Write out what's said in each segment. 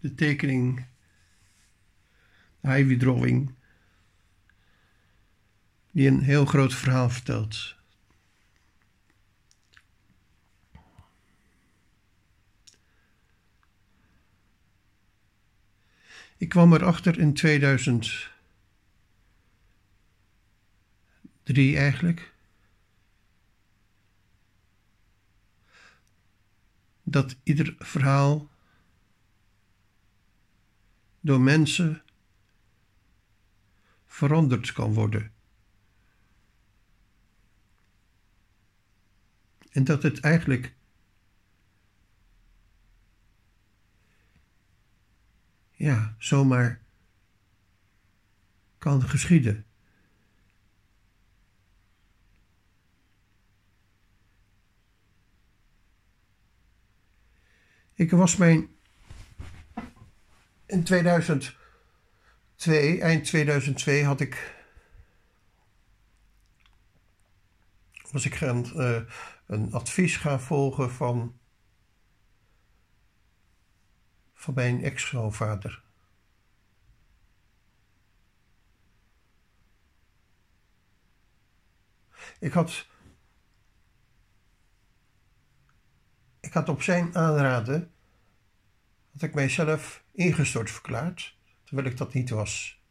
de tekening, de Ivy Drawing, die een heel groot verhaal vertelt. Ik kwam erachter in 2003 eigenlijk. Dat ieder verhaal door mensen veranderd kan worden. En dat het eigenlijk ja, zomaar kan geschieden. Ik was mijn in 2002, eind 2002 had ik was ik gaan, uh, een advies gaan volgen van van mijn ex-schoonvader. Ik had, ik had op zijn aanraden, had ik mijzelf ingestort verklaard, terwijl ik dat niet was.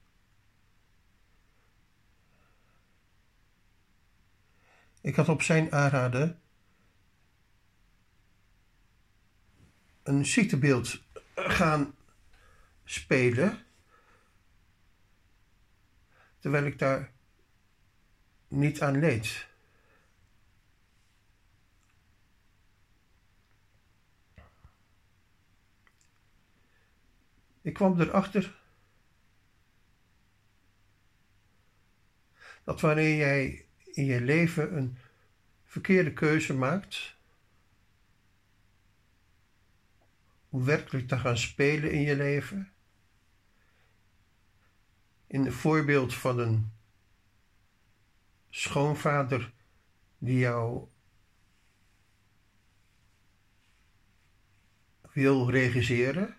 Ik had op zijn aanraden een ziektebeeld gaan spelen. Terwijl ik daar niet aan leed. Ik kwam erachter dat wanneer jij in je leven een verkeerde keuze maakt, om werkelijk te gaan spelen in je leven. In het voorbeeld van een schoonvader die jou wil regisseren.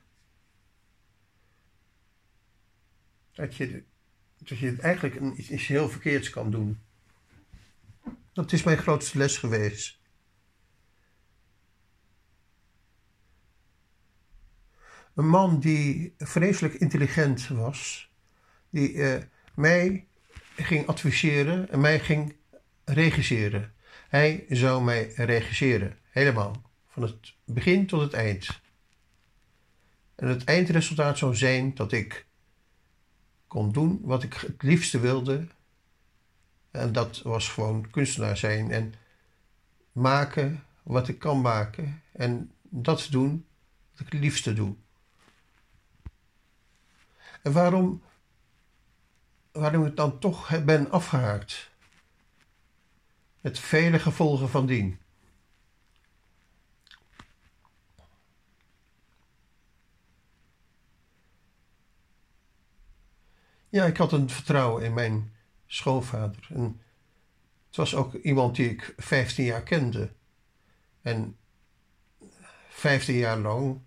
Dat je, dat je eigenlijk een, iets heel verkeerds kan doen. Dat is mijn grootste les geweest. een man die vreselijk intelligent was, die uh, mij ging adviseren en mij ging regisseren. Hij zou mij regisseren, helemaal, van het begin tot het eind. En het eindresultaat zou zijn dat ik kon doen wat ik het liefste wilde. En dat was gewoon kunstenaar zijn en maken wat ik kan maken. En dat doen wat ik het liefste doe. En waarom, waarom ik dan toch ben afgehaakt? Met vele gevolgen van dien. Ja, ik had een vertrouwen in mijn schoonvader. En het was ook iemand die ik 15 jaar kende. En 15 jaar lang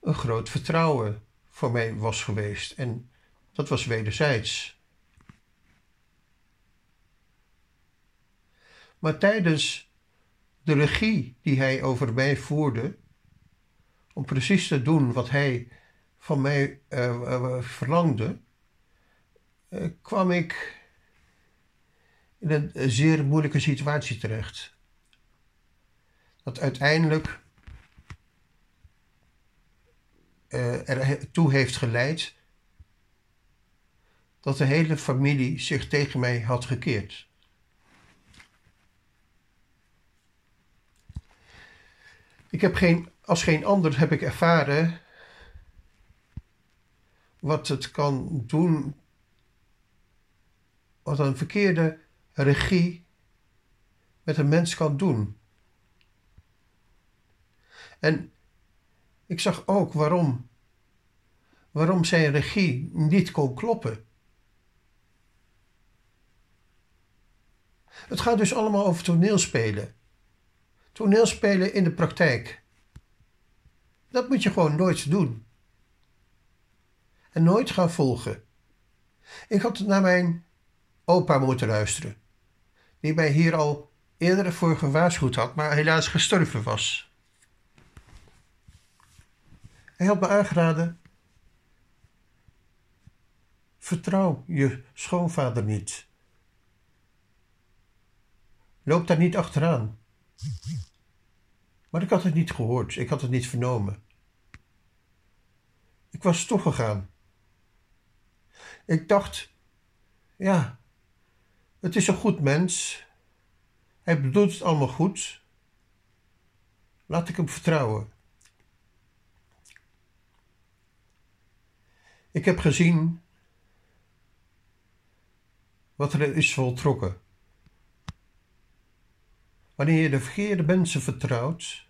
een groot vertrouwen voor mij was geweest. En dat was wederzijds. Maar tijdens de regie die hij over mij voerde, om precies te doen wat hij van mij uh, verlangde, uh, kwam ik in een zeer moeilijke situatie terecht. Dat uiteindelijk uh, ertoe heeft geleid dat de hele familie zich tegen mij had gekeerd. Ik heb geen, als geen ander heb ik ervaren wat het kan doen, wat een verkeerde regie met een mens kan doen. En ik zag ook waarom. Waarom zijn regie niet kon kloppen. Het gaat dus allemaal over toneelspelen. Toneelspelen in de praktijk. Dat moet je gewoon nooit doen. en nooit gaan volgen. Ik had naar mijn opa moeten luisteren, die mij hier al eerder voor gewaarschuwd had, maar helaas gestorven was. Hij had me aangeraden: vertrouw je schoonvader niet. Loop daar niet achteraan. Maar ik had het niet gehoord, ik had het niet vernomen. Ik was toch gegaan. Ik dacht, ja, het is een goed mens. Hij bedoelt het allemaal goed. Laat ik hem vertrouwen. Ik heb gezien wat er is voltrokken. Wanneer je de verkeerde mensen vertrouwt,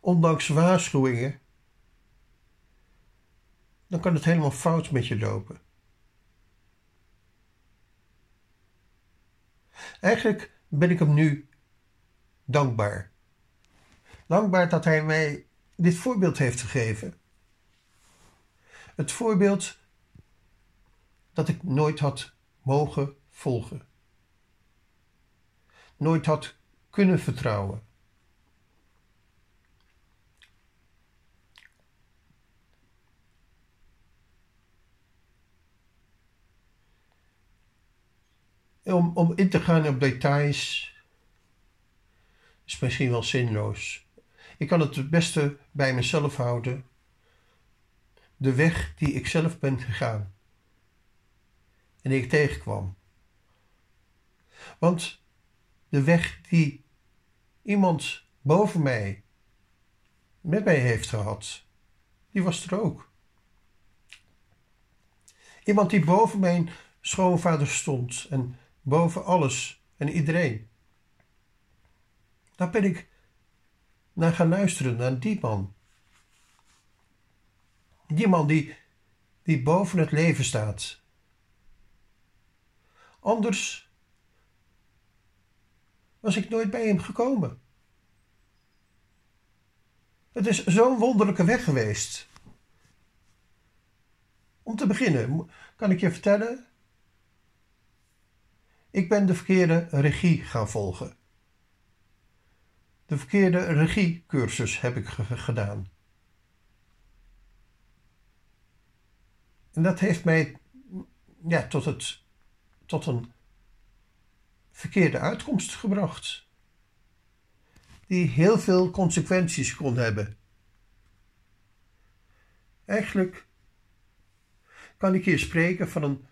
ondanks waarschuwingen, dan kan het helemaal fout met je lopen. Eigenlijk ben ik hem nu dankbaar. Dankbaar dat hij mij dit voorbeeld heeft gegeven. Het voorbeeld dat ik nooit had mogen volgen. Nooit had kunnen vertrouwen. Om, om in te gaan op details is misschien wel zinloos. Ik kan het het beste bij mezelf houden. De weg die ik zelf ben gegaan. En die ik tegenkwam. Want de weg die iemand boven mij met mij heeft gehad, die was er ook. Iemand die boven mijn schoonvader stond en boven alles en iedereen. Daar ben ik naar gaan luisteren, naar die man. Die man die, die boven het leven staat. Anders was ik nooit bij hem gekomen. Het is zo'n wonderlijke weg geweest. Om te beginnen kan ik je vertellen ik ben de verkeerde regie gaan volgen. De verkeerde regiecursus heb ik gedaan. En dat heeft mij ja, tot, het, tot een verkeerde uitkomst gebracht. Die heel veel consequenties kon hebben. Eigenlijk kan ik hier spreken van een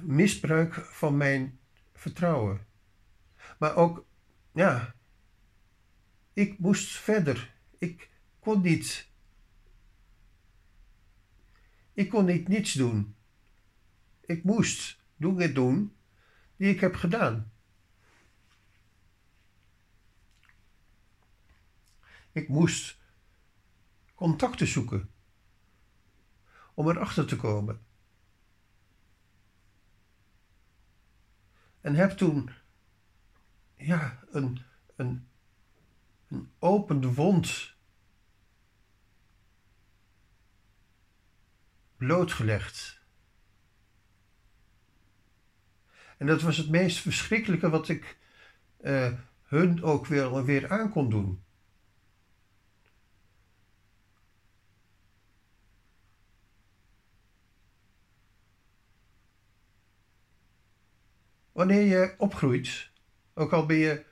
misbruik van mijn vertrouwen. Maar ook, ja, ik moest verder. Ik kon niet. Ik kon niet niets doen. Ik moest dingen doen die ik heb gedaan. Ik moest contacten zoeken om erachter te komen En heb toen ja, een, een, een wond blootgelegd. En dat was het meest verschrikkelijke wat ik uh, hun ook weer, weer aan kon doen. Wanneer je opgroeit, ook al ben je,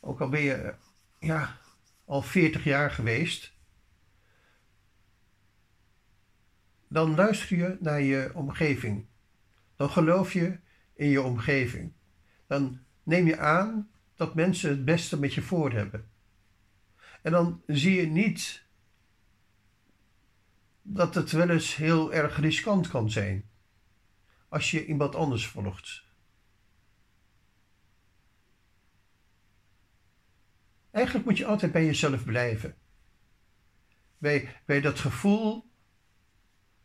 ook al ben je ja, al 40 jaar geweest, dan luister je naar je omgeving. Dan geloof je in je omgeving. Dan neem je aan dat mensen het beste met je voor hebben. En dan zie je niet dat het wel eens heel erg riskant kan zijn als je iemand anders volgt. Eigenlijk moet je altijd bij jezelf blijven. Bij, bij dat gevoel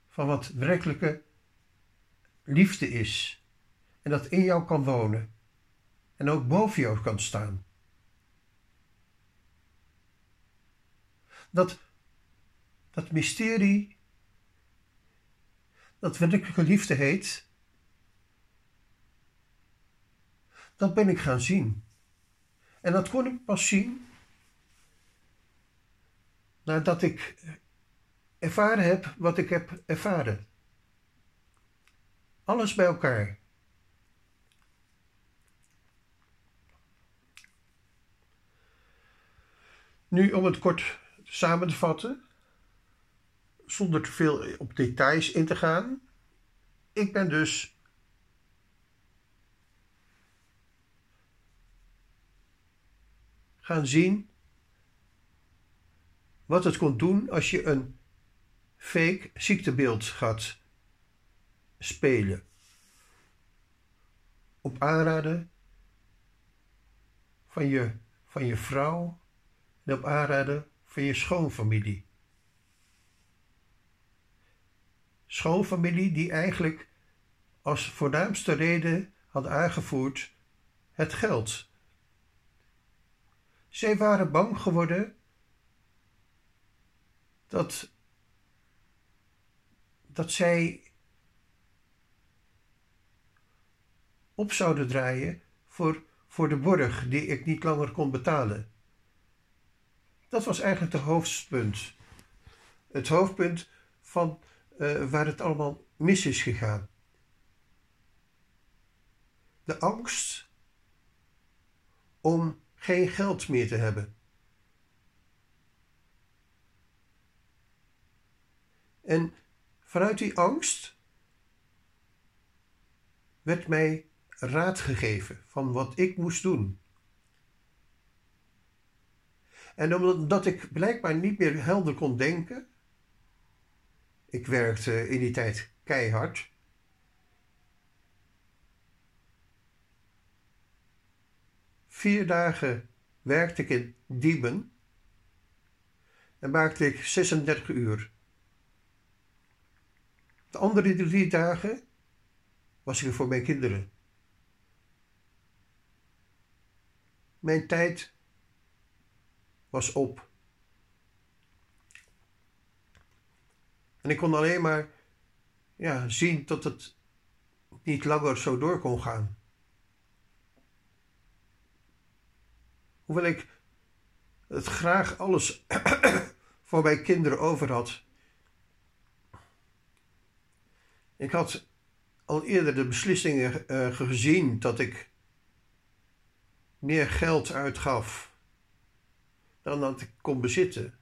van wat werkelijke liefde is. En dat in jou kan wonen. En ook boven jou kan staan. dat mysterie, dat werkelijke liefde heet, dat ben ik gaan zien. En dat kon ik pas zien nadat ik ervaren heb wat ik heb ervaren. Alles bij elkaar. Nu om het kort samen te vatten, zonder te veel op details in te gaan. Ik ben dus gaan zien wat het kon doen als je een fake ziektebeeld gaat spelen. Op aanraden van je, van je vrouw en op aanraden van je schoonfamilie. Schoonfamilie die eigenlijk als voornaamste reden had aangevoerd het geld. Zij waren bang geworden dat, dat zij op zouden draaien voor, voor de borg die ik niet langer kon betalen. Dat was eigenlijk het hoofdpunt. Het hoofdpunt van uh, waar het allemaal mis is gegaan. De angst om geen geld meer te hebben. En vanuit die angst werd mij raad gegeven van wat ik moest doen. En omdat ik blijkbaar niet meer helder kon denken, ik werkte in die tijd keihard. Vier dagen werkte ik in Diemen en maakte ik 36 uur. De andere drie dagen was ik voor mijn kinderen. Mijn tijd was op. En ik kon alleen maar ja, zien dat het niet langer zo door kon gaan. Hoewel ik het graag alles voor mijn kinderen over had. Ik had al eerder de beslissingen uh, gezien dat ik meer geld uitgaf dan dat ik kon bezitten.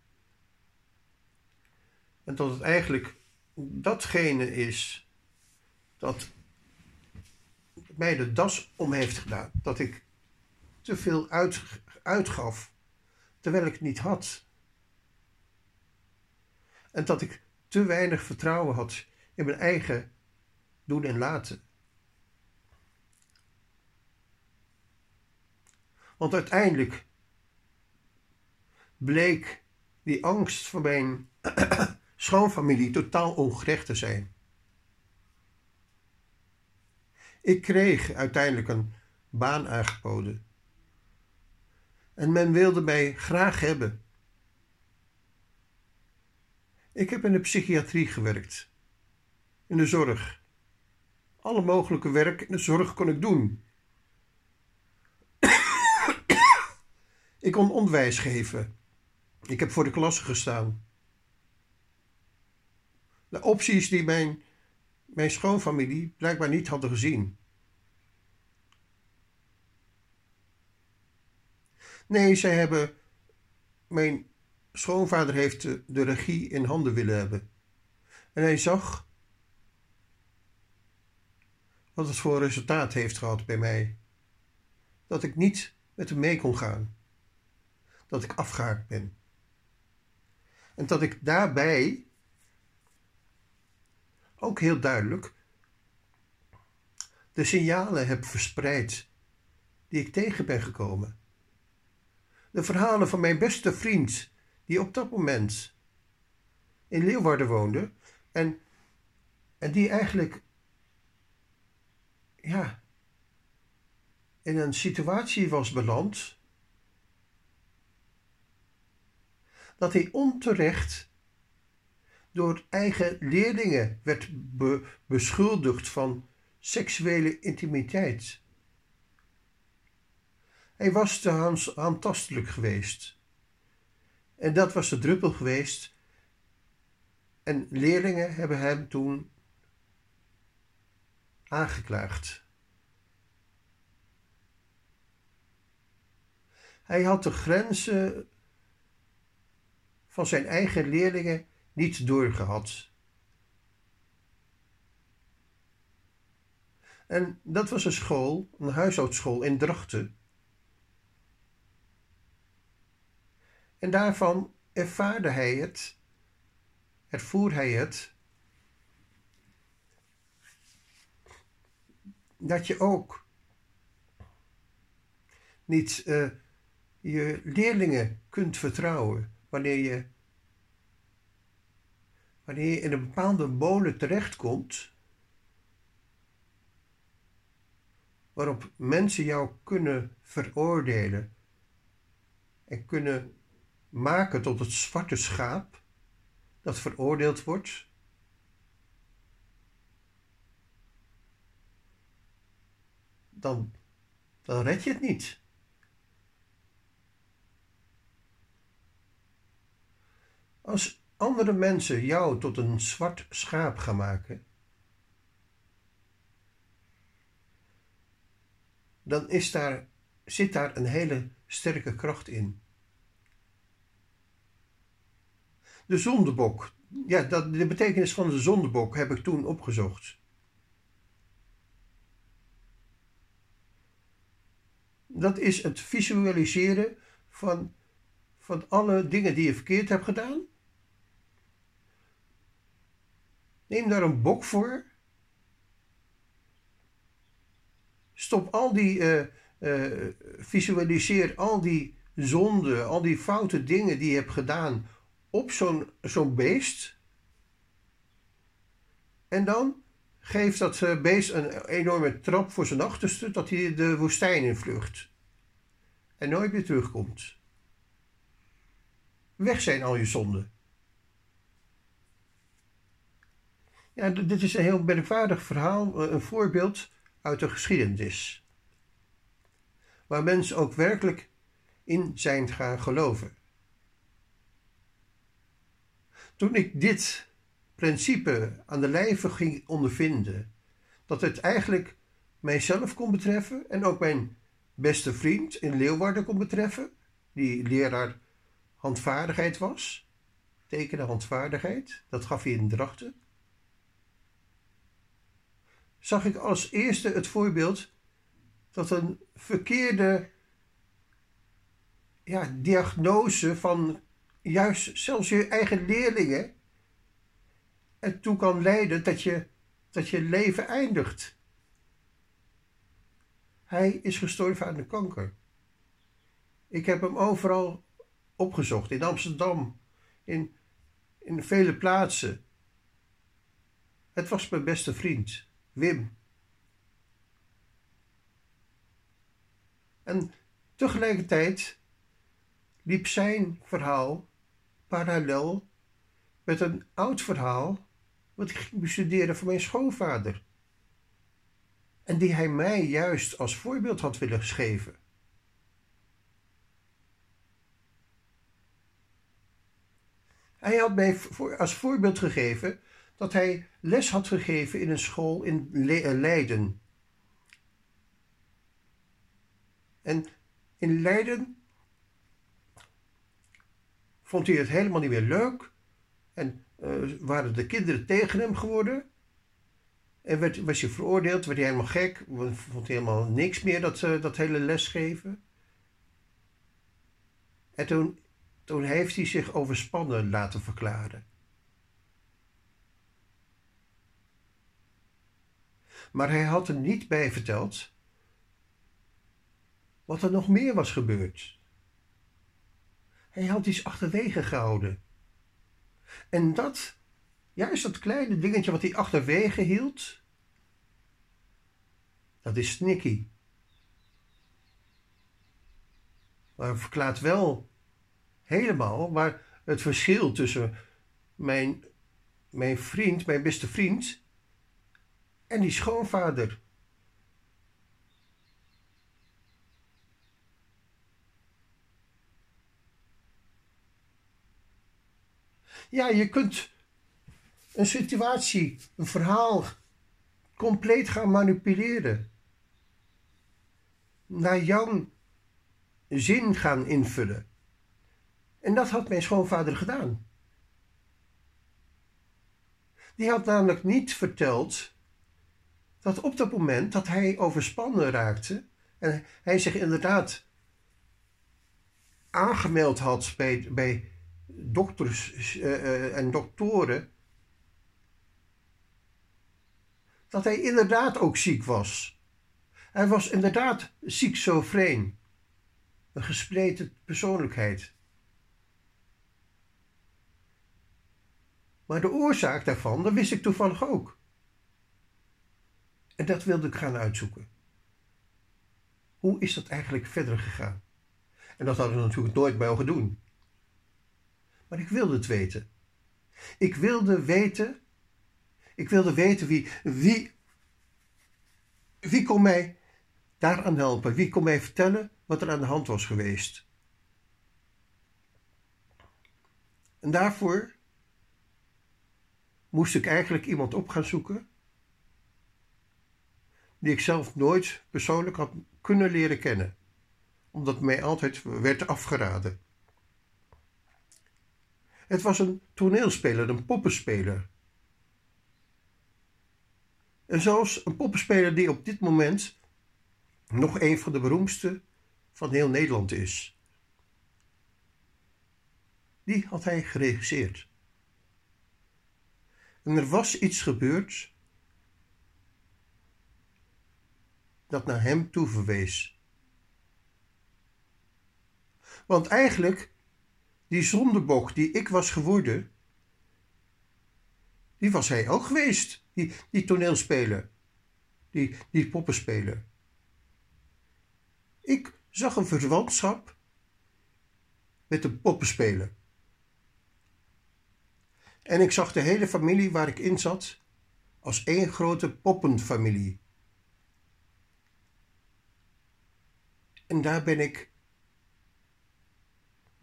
En dat het eigenlijk datgene is dat mij de das om heeft gedaan. Dat ik te veel uit, uitgaf terwijl ik het niet had. En dat ik te weinig vertrouwen had in mijn eigen doen en laten. Want uiteindelijk bleek die angst voor mijn schoonfamilie totaal ongerecht te zijn. Ik kreeg uiteindelijk een baan aangeboden. En men wilde mij graag hebben. Ik heb in de psychiatrie gewerkt, in de zorg. Alle mogelijke werk in de zorg kon ik doen. ik kon onderwijs geven. Ik heb voor de klasse gestaan. De opties die mijn, mijn schoonfamilie blijkbaar niet hadden gezien. Nee, zij hebben. Mijn schoonvader heeft de, regie in handen willen hebben. En hij zag wat het voor resultaat heeft gehad bij mij. Dat ik niet met hem mee kon gaan. Dat ik afgehaakt ben. En dat ik daarbij ook heel duidelijk de signalen heb verspreid die ik tegen ben gekomen. De verhalen van mijn beste vriend, die op dat moment in Leeuwarden woonde en, en die eigenlijk ja, in een situatie was beland dat hij onterecht door eigen leerlingen werd beschuldigd van seksuele intimiteit. Hij was te handtastelijk geweest. En dat was de druppel geweest. En leerlingen hebben hem toen aangeklaagd. Hij had de grenzen van zijn eigen leerlingen niet doorgehad. En dat was een school, een huishoudschool in Drachten. En daarvan ervaarde hij het, ervoer hij het, dat je ook niet uh, je leerlingen kunt vertrouwen wanneer je, wanneer je in een bepaalde molen terechtkomt, waarop mensen jou kunnen veroordelen en kunnen maken tot het zwarte schaap dat veroordeeld wordt. Dan, dan red je het niet. Als andere mensen jou tot een zwart schaap gaan maken, dan is daar, zit daar een hele sterke kracht in. De zondebok. Ja, dat, de betekenis van de zondebok heb ik toen opgezocht. Dat is het visualiseren van, van alle dingen die je verkeerd hebt gedaan. Neem daar een bok voor. Stop al die, uh, uh, visualiseer al die zonden, al die foute dingen die je hebt gedaan op zo'n zo'n beest. En dan geeft dat eh, beest een enorme trap voor zijn achterste dat hij de woestijn in vlucht. En nooit meer terugkomt. Weg zijn al je zonden. Ja, dit is een heel merkwaardig verhaal, eh, een voorbeeld uit de geschiedenis. Waar mensen ook werkelijk in zijn gaan geloven. Toen ik dit principe aan de lijve ging ondervinden, dat het eigenlijk mijzelf kon betreffen en ook mijn beste vriend in Leeuwarden kon betreffen, die leraar handvaardigheid was, tekenen handvaardigheid, dat gaf hij in Drachten, zag ik als eerste het voorbeeld dat een verkeerde ja, diagnose van juist zelfs je eigen leerlingen ertoe kan leiden dat je, dat je leven eindigt. Hij is gestorven aan de kanker. Ik heb hem overal opgezocht, in Amsterdam, in, in vele plaatsen. Het was mijn beste vriend, Wim. En tegelijkertijd liep zijn verhaal parallel met een oud verhaal wat ik ging bestuderen voor mijn schoonvader. En die hij mij juist als voorbeeld had willen geven. Hij had mij als voorbeeld gegeven dat hij les had gegeven in een school in Leiden. En in Leiden vond hij het helemaal niet meer leuk. En uh, waren de kinderen tegen hem geworden. En werd, was hij veroordeeld, werd hij helemaal gek. Vond hij helemaal niks meer, dat, uh, dat hele lesgeven. En toen, toen heeft hij zich overspannen laten verklaren. Maar hij had er niet bij verteld wat er nog meer was gebeurd. Hij had iets achterwege gehouden. En dat, juist dat kleine dingetje wat hij achterwege hield, dat is Snicky. Maar het verklaart wel helemaal waar het verschil tussen mijn mijn vriend, mijn beste vriend en die schoonvader. Ja, je kunt een situatie, een verhaal compleet gaan manipuleren. Naar jouw zin gaan invullen. En dat had mijn schoonvader gedaan. Die had namelijk niet verteld dat op dat moment dat hij overspannen raakte en hij zich inderdaad aangemeld had bij, bij dokters uh, en doktoren, dat hij inderdaad ook ziek was. Hij was inderdaad schizofreen, een gespleten persoonlijkheid. Maar de oorzaak daarvan, dat wist ik toevallig ook. En dat wilde ik gaan uitzoeken. Hoe is dat eigenlijk verder gegaan? En dat hadden we natuurlijk nooit mogen doen. Maar ik wilde het weten. Ik wilde weten. Ik wilde weten wie. Wie, wie kon mij daaraan helpen? Wie kon mij vertellen wat er aan de hand was geweest? En daarvoor moest ik eigenlijk iemand op gaan zoeken die ik zelf nooit persoonlijk had kunnen leren kennen, omdat mij altijd werd afgeraden. Het was een toneelspeler, een poppenspeler. En zelfs een poppenspeler die op dit moment nog een van de beroemdste van heel Nederland is. Die had hij geregisseerd. En er was iets gebeurd dat naar hem toe verwees. Want eigenlijk, die zondebok die ik was geworden, die was hij ook geweest, die, die toneelspeler, die, die poppenspeler. Ik zag een verwantschap met een poppenspeler. En ik zag de hele familie waar ik in zat als één grote poppenfamilie. En daar ben ik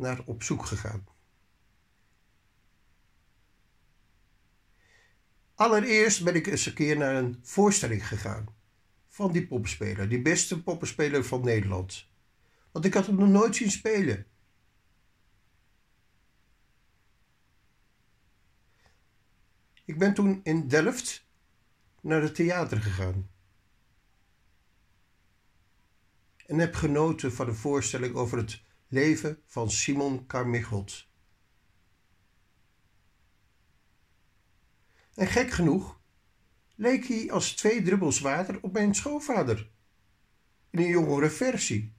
naar op zoek gegaan. Allereerst ben ik eens een keer naar een voorstelling gegaan van die poppenspeler, die beste poppenspeler van Nederland. Want ik had hem nog nooit zien spelen. Ik ben toen in Delft naar het theater gegaan. En heb genoten van de voorstelling over het leven van Simon Carmichelt. En gek genoeg leek hij als twee druppels water op mijn schoonvader. In een jongere versie.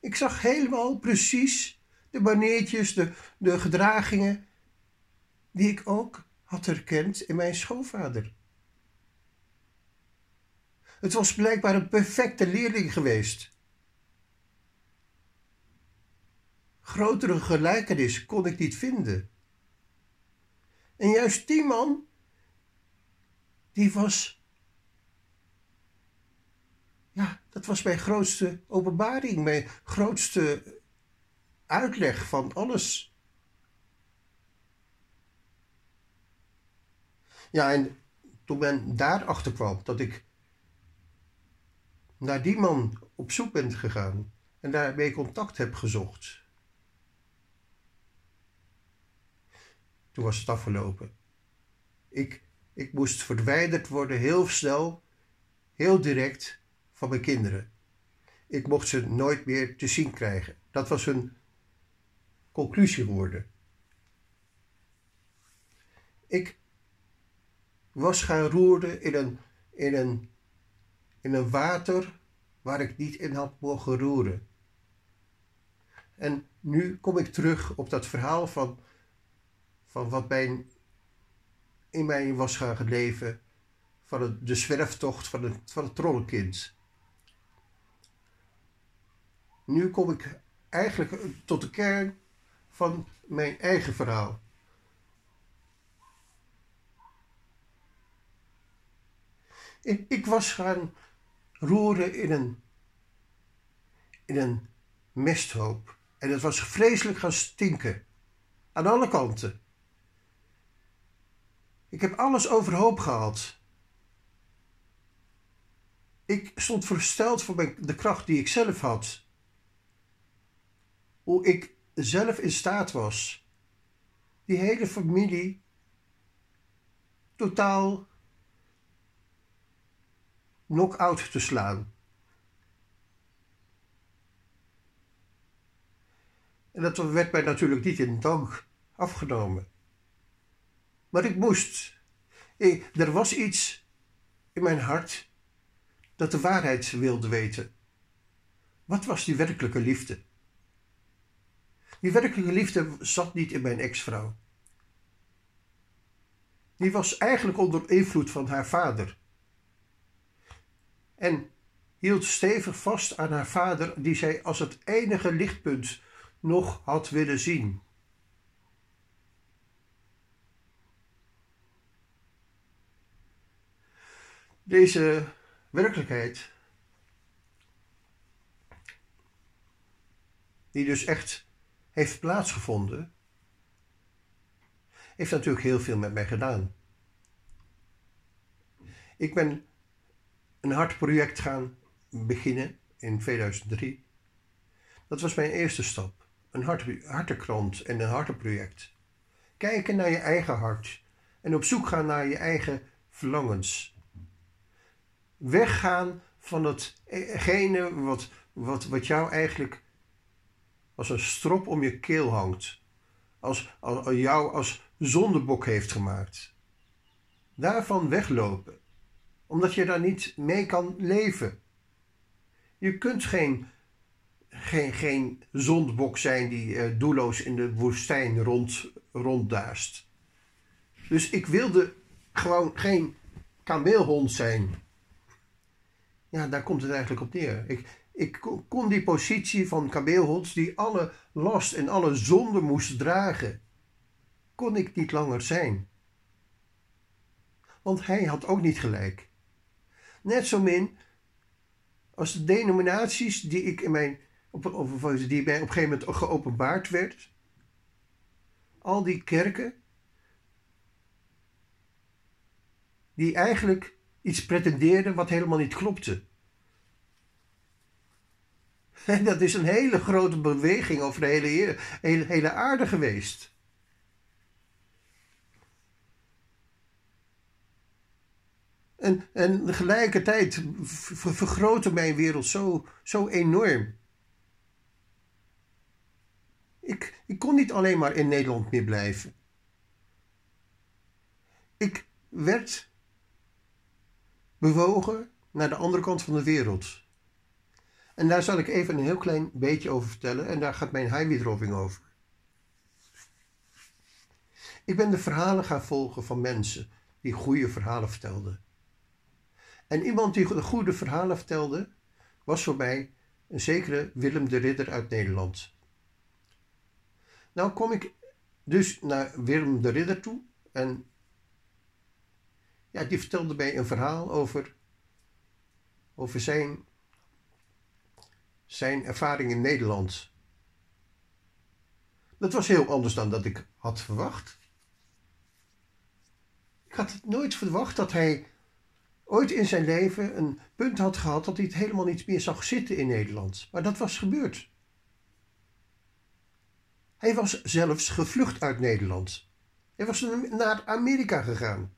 Ik zag helemaal precies de maniertjes, de, de gedragingen die ik ook had herkend in mijn schoonvader. Het was blijkbaar een perfecte leerling geweest. Grotere gelijkenis kon ik niet vinden. En juist die man, die was, ja, dat was mijn grootste openbaring, mijn grootste uitleg van alles. Ja, en toen men daarachter kwam dat ik naar die man op zoek ben gegaan en daarmee contact heb gezocht. Toen was het afgelopen. Ik, ik moest verwijderd worden heel snel, heel direct van mijn kinderen. Ik mocht ze nooit meer te zien krijgen. Dat was hun conclusie geworden. Ik was gaan roeren in een, in een, in een water waar ik niet in had mogen roeren. En nu kom ik terug op dat verhaal van, van wat mijn, in mij was gaan leven van het, de zwerftocht van het, van het trollenkind. Nu kom ik eigenlijk tot de kern van mijn eigen verhaal. Ik, ik was gaan roeren in een, in een mesthoop. En het was vreselijk gaan stinken. Aan alle kanten. Ik heb alles overhoop gehaald. Ik stond versteld voor de kracht die ik zelf had. Hoe ik zelf in staat was. Die hele familie totaal knock-out te slaan. En dat werd mij natuurlijk niet in dank afgenomen. Maar ik moest. Ik, er was iets in mijn hart dat de waarheid wilde weten. Wat was die werkelijke liefde? Die werkelijke liefde zat niet in mijn ex-vrouw. Die was eigenlijk onder invloed van haar vader. En hield stevig vast aan haar vader, die zij als het enige lichtpunt nog had willen zien. Deze werkelijkheid, die dus echt heeft plaatsgevonden, heeft natuurlijk heel veel met mij gedaan. Ik ben een hard project gaan beginnen in 2003. Dat was mijn eerste stap. Een hartekrant en een hartenproject. Kijken naar je eigen hart en op zoek gaan naar je eigen verlangens. Weggaan van hetgene wat, wat, wat jou eigenlijk als een strop om je keel hangt. Als, als, jou als zondebok heeft gemaakt. Daarvan weglopen, omdat je daar niet mee kan leven. Je kunt geen, geen, geen zondebok zijn die uh, doelloos in de woestijn rond, ronddaast. Dus ik wilde gewoon geen kameelhond zijn. Ja, daar komt het eigenlijk op neer. Ik, ik kon die positie van kameelhond, die alle last en alle zonde moest dragen, kon ik niet langer zijn. Want hij had ook niet gelijk. Net zo min als de denominaties die ik in mijn, op, die mij op een gegeven moment geopenbaard werd. Al die kerken die eigenlijk iets pretendeerden wat helemaal niet klopte. En dat is een hele grote beweging over de hele, hele, hele aarde geweest. En, en tegelijkertijd vergrootte mijn wereld zo, zo enorm. Ik, ik kon niet alleen maar in Nederland meer blijven. Ik werd bewogen naar de andere kant van de wereld. En daar zal ik even een heel klein beetje over vertellen en daar gaat mijn heimwedroving over. Ik ben de verhalen gaan volgen van mensen die goede verhalen vertelden. En iemand die de goede verhalen vertelde, was voor mij een zekere Willem de Ridder uit Nederland. Nou kom ik dus naar Willem de Ridder toe en ja, die vertelde mij een verhaal over, over zijn, zijn ervaring in Nederland. Dat was heel anders dan dat ik had verwacht. Ik had nooit verwacht dat hij ooit in zijn leven een punt had gehad dat hij het helemaal niet meer zag zitten in Nederland. Maar dat was gebeurd. Hij was zelfs gevlucht uit Nederland. Hij was naar Amerika gegaan.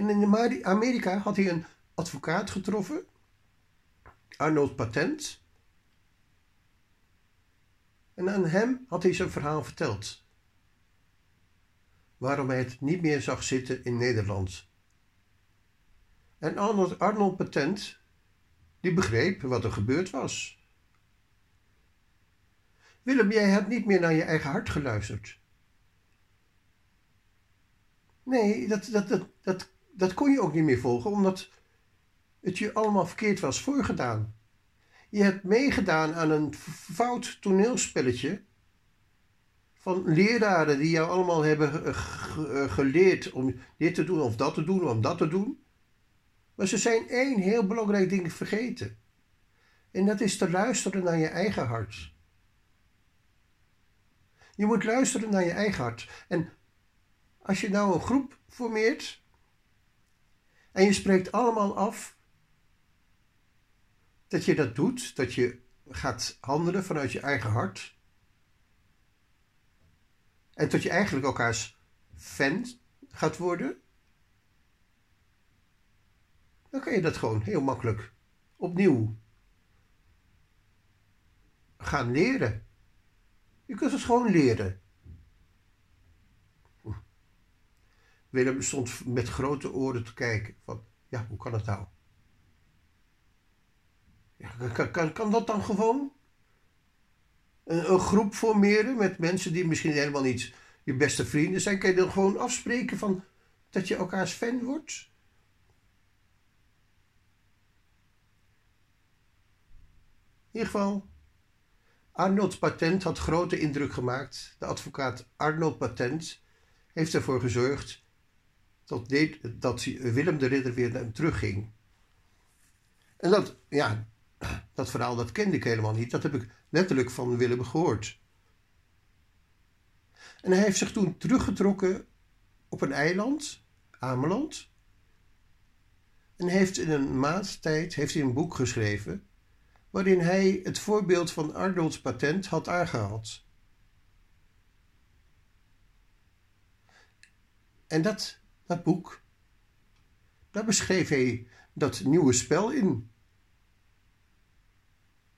En in Amerika had hij een advocaat getroffen, Arnold Patent. En aan hem had hij zijn verhaal verteld waarom hij het niet meer zag zitten in Nederland. En Arnold, Arnold Patent, die begreep wat er gebeurd was. Willem, jij hebt niet meer naar je eigen hart geluisterd. Nee, dat, dat, dat, dat, dat kon je ook niet meer volgen, omdat het je allemaal verkeerd was voorgedaan. Je hebt meegedaan aan een fout toneelspelletje van leraren die jou allemaal hebben geleerd om dit te doen of dat te doen, om dat te doen. Maar ze zijn één heel belangrijk ding vergeten. En dat is te luisteren naar je eigen hart. Je moet luisteren naar je eigen hart. En als je nou een groep formeert en je spreekt allemaal af dat je dat doet, dat je gaat handelen vanuit je eigen hart. En dat je eigenlijk elkaars fan gaat worden. Dan kan je dat gewoon heel makkelijk opnieuw gaan leren. Je kunt het gewoon leren. Willem stond met grote oren te kijken van, ja, hoe kan het nou? Kan, kan, kan dat dan gewoon? Een, een, groep formeren met mensen die misschien helemaal niet je beste vrienden zijn. Kan je dan gewoon afspreken van dat je elkaars fan wordt? In ieder geval, Arnold Patent had grote indruk gemaakt. De advocaat Arnold Patent heeft ervoor gezorgd dat, dat Willem de Ridder weer naar hem terugging. En dat, ja, dat verhaal dat kende ik helemaal niet. Dat heb ik letterlijk van Willem gehoord. En hij heeft zich toen teruggetrokken op een eiland, Ameland. En heeft in een maand tijd heeft hij een boek geschreven waarin hij het voorbeeld van Arnold's patent had aangehaald. En dat, dat boek, daar beschreef hij dat nieuwe spel in.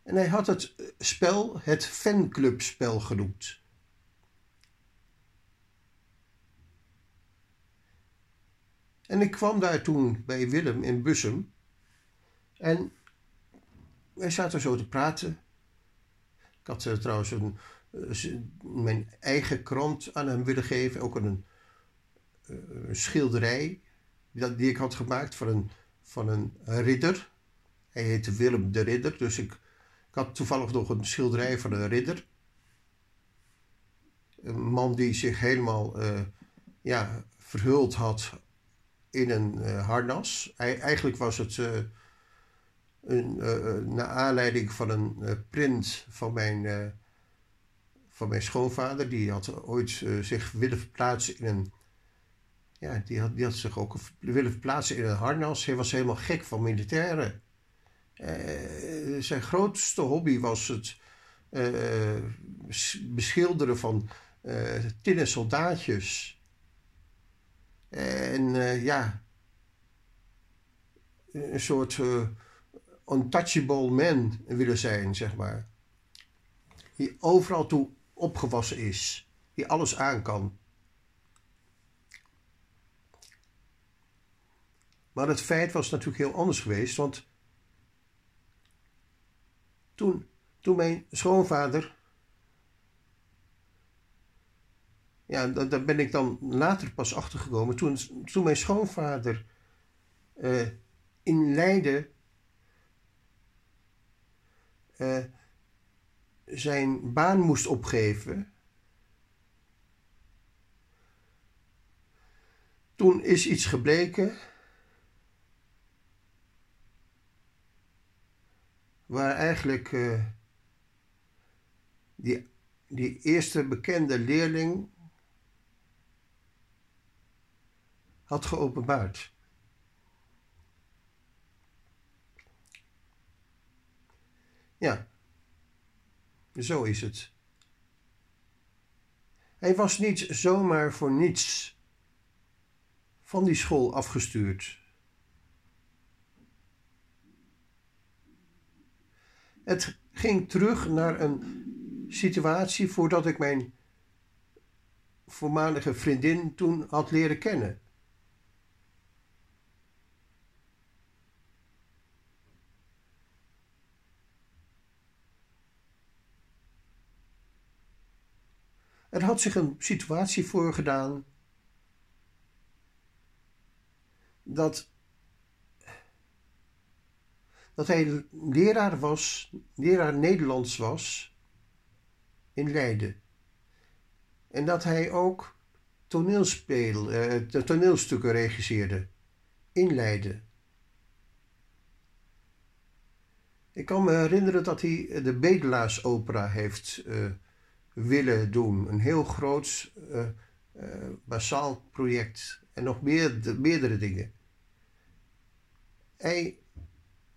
En hij had het spel het fanclubspel genoemd. En ik kwam daar toen bij Willem in Bussum. En wij zaten zo te praten. Ik had uh, trouwens uh, mijn eigen krant aan hem willen geven. Ook een, een schilderij die, ik had gemaakt van een, van een ridder. Hij heette Willem de Ridder. Dus ik, ik had toevallig nog een schilderij van een ridder. Een man die zich helemaal ja, verhuld had in een harnas. eigenlijk was het een, naar aanleiding van een print van mijn, van mijn schoonvader. Die had ooit zich willen verplaatsen in een. Ja, die had, die had zich ook willen verplaatsen in een harnas. Hij was helemaal gek van militairen. zijn grootste hobby was het beschilderen van tinnen soldaatjes. En ja, een soort untouchable man willen zijn, zeg maar. Die overal toe opgewassen is. Die alles aan kan. Maar het feit was natuurlijk heel anders geweest, want toen, toen mijn schoonvader. Ja, daar ben ik dan later pas achter gekomen. Toen, toen mijn schoonvader uh, in Leiden uh, zijn baan moest opgeven. Toen is iets gebleken waar eigenlijk uh, die, die eerste bekende leerling had geopenbaard. Ja, zo is het. Hij was niet zomaar voor niets van die school afgestuurd. Het ging terug naar een situatie voordat ik mijn voormalige vriendin toen had leren kennen. Er had zich een situatie voorgedaan dat, dat hij leraar was, leraar Nederlands was in Leiden. En dat hij ook toneelspeel, uh, toneelstukken regisseerde, inleidde. Ik kan me herinneren dat hij de Bedelaarsopera heeft uh, willen doen. Een heel groot, uh, massaal project. En nog meer, de, meerdere dingen. Hij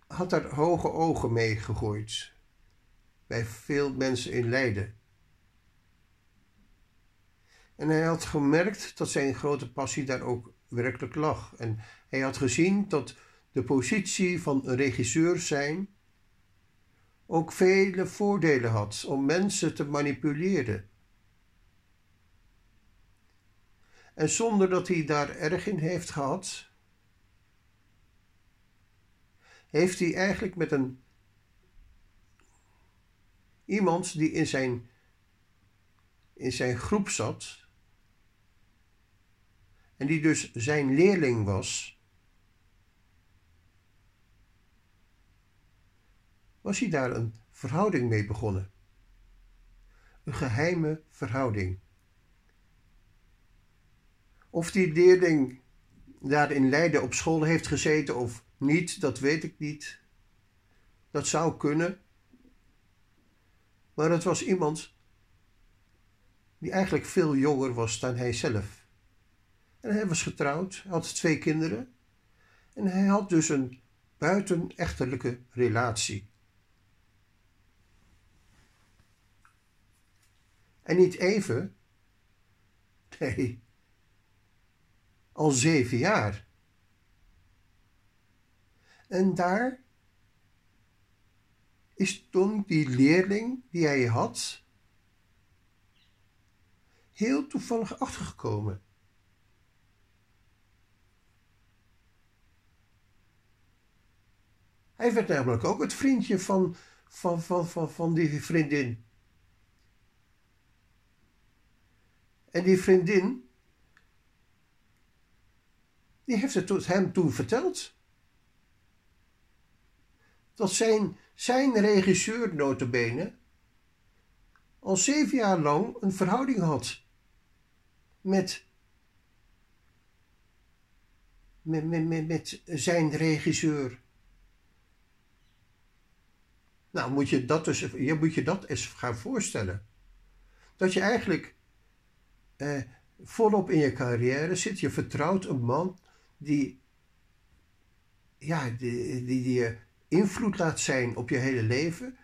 had daar hoge ogen mee gegooid. Bij veel mensen in Leiden. En hij had gemerkt dat zijn grote passie daar ook werkelijk lag. En hij had gezien dat de positie van een regisseur zijn ook vele voordelen had om mensen te manipuleren. En zonder dat hij daar erg in heeft gehad, heeft hij eigenlijk met een iemand die in zijn, in zijn groep zat en die dus zijn leerling was, was hij daar een verhouding mee begonnen. Een geheime verhouding. Of die leerling daar in Leiden op school heeft gezeten of niet, dat weet ik niet. Dat zou kunnen. Maar het was iemand die eigenlijk veel jonger was dan hij zelf. En hij was getrouwd, had twee kinderen. En hij had dus een buitenechtelijke relatie. En niet even, nee, al zeven jaar. En daar is toen die leerling die hij had, heel toevallig achtergekomen. Hij werd namelijk ook het vriendje van, van, van, van, van die vriendin. En die vriendin, die heeft het hem toen verteld. Dat zijn, zijn regisseur notabene al zeven jaar lang een verhouding had met, met, met, met, zijn regisseur. Nou, moet je dat dus, je moet je dat eens gaan voorstellen. Dat je eigenlijk eh, volop in je carrière zit, je vertrouwt een man die, ja, die, die, die je invloed laat zijn op je hele leven.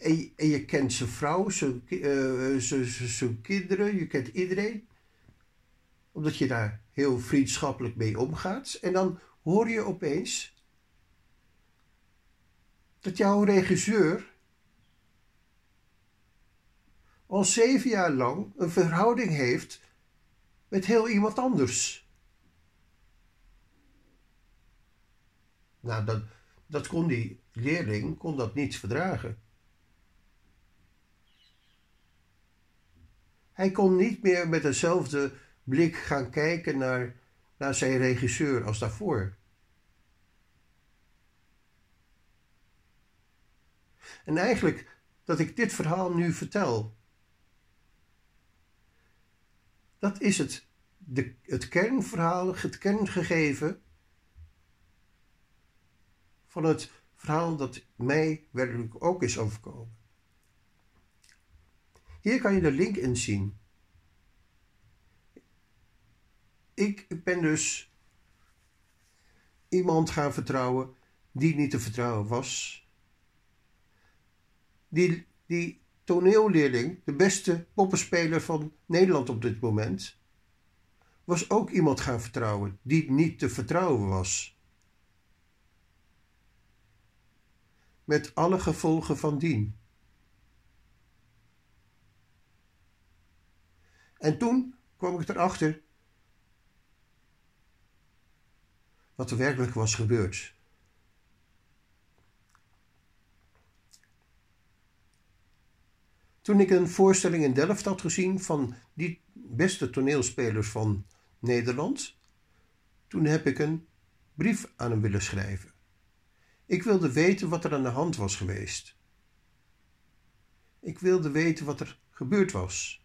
En, je kent zijn vrouw, zijn, zijn kinderen, je kent iedereen. Omdat je daar heel vriendschappelijk mee omgaat. En dan hoor je opeens dat jouw regisseur al zeven jaar lang een verhouding heeft met heel iemand anders. Nou, dat, dat kon die leerling kon dat niet verdragen. Hij kon niet meer met dezelfde blik gaan kijken naar, naar zijn regisseur als daarvoor. En eigenlijk dat ik dit verhaal nu vertel, dat is het, de, het kernverhaal, het kerngegeven van het verhaal dat mij werkelijk ook is overkomen. Hier kan je de link in zien. Ik ben dus iemand gaan vertrouwen die niet te vertrouwen was die, die toneelleerling, de beste poppenspeler van Nederland op dit moment, was ook iemand gaan vertrouwen die niet te vertrouwen was. Met alle gevolgen van dien. En toen kwam ik erachter wat er werkelijk was gebeurd. Toen ik een voorstelling in Delft had gezien van die beste toneelspelers van Nederland, toen heb ik een brief aan hem willen schrijven. Ik wilde weten wat er aan de hand was geweest. Ik wilde weten wat er gebeurd was.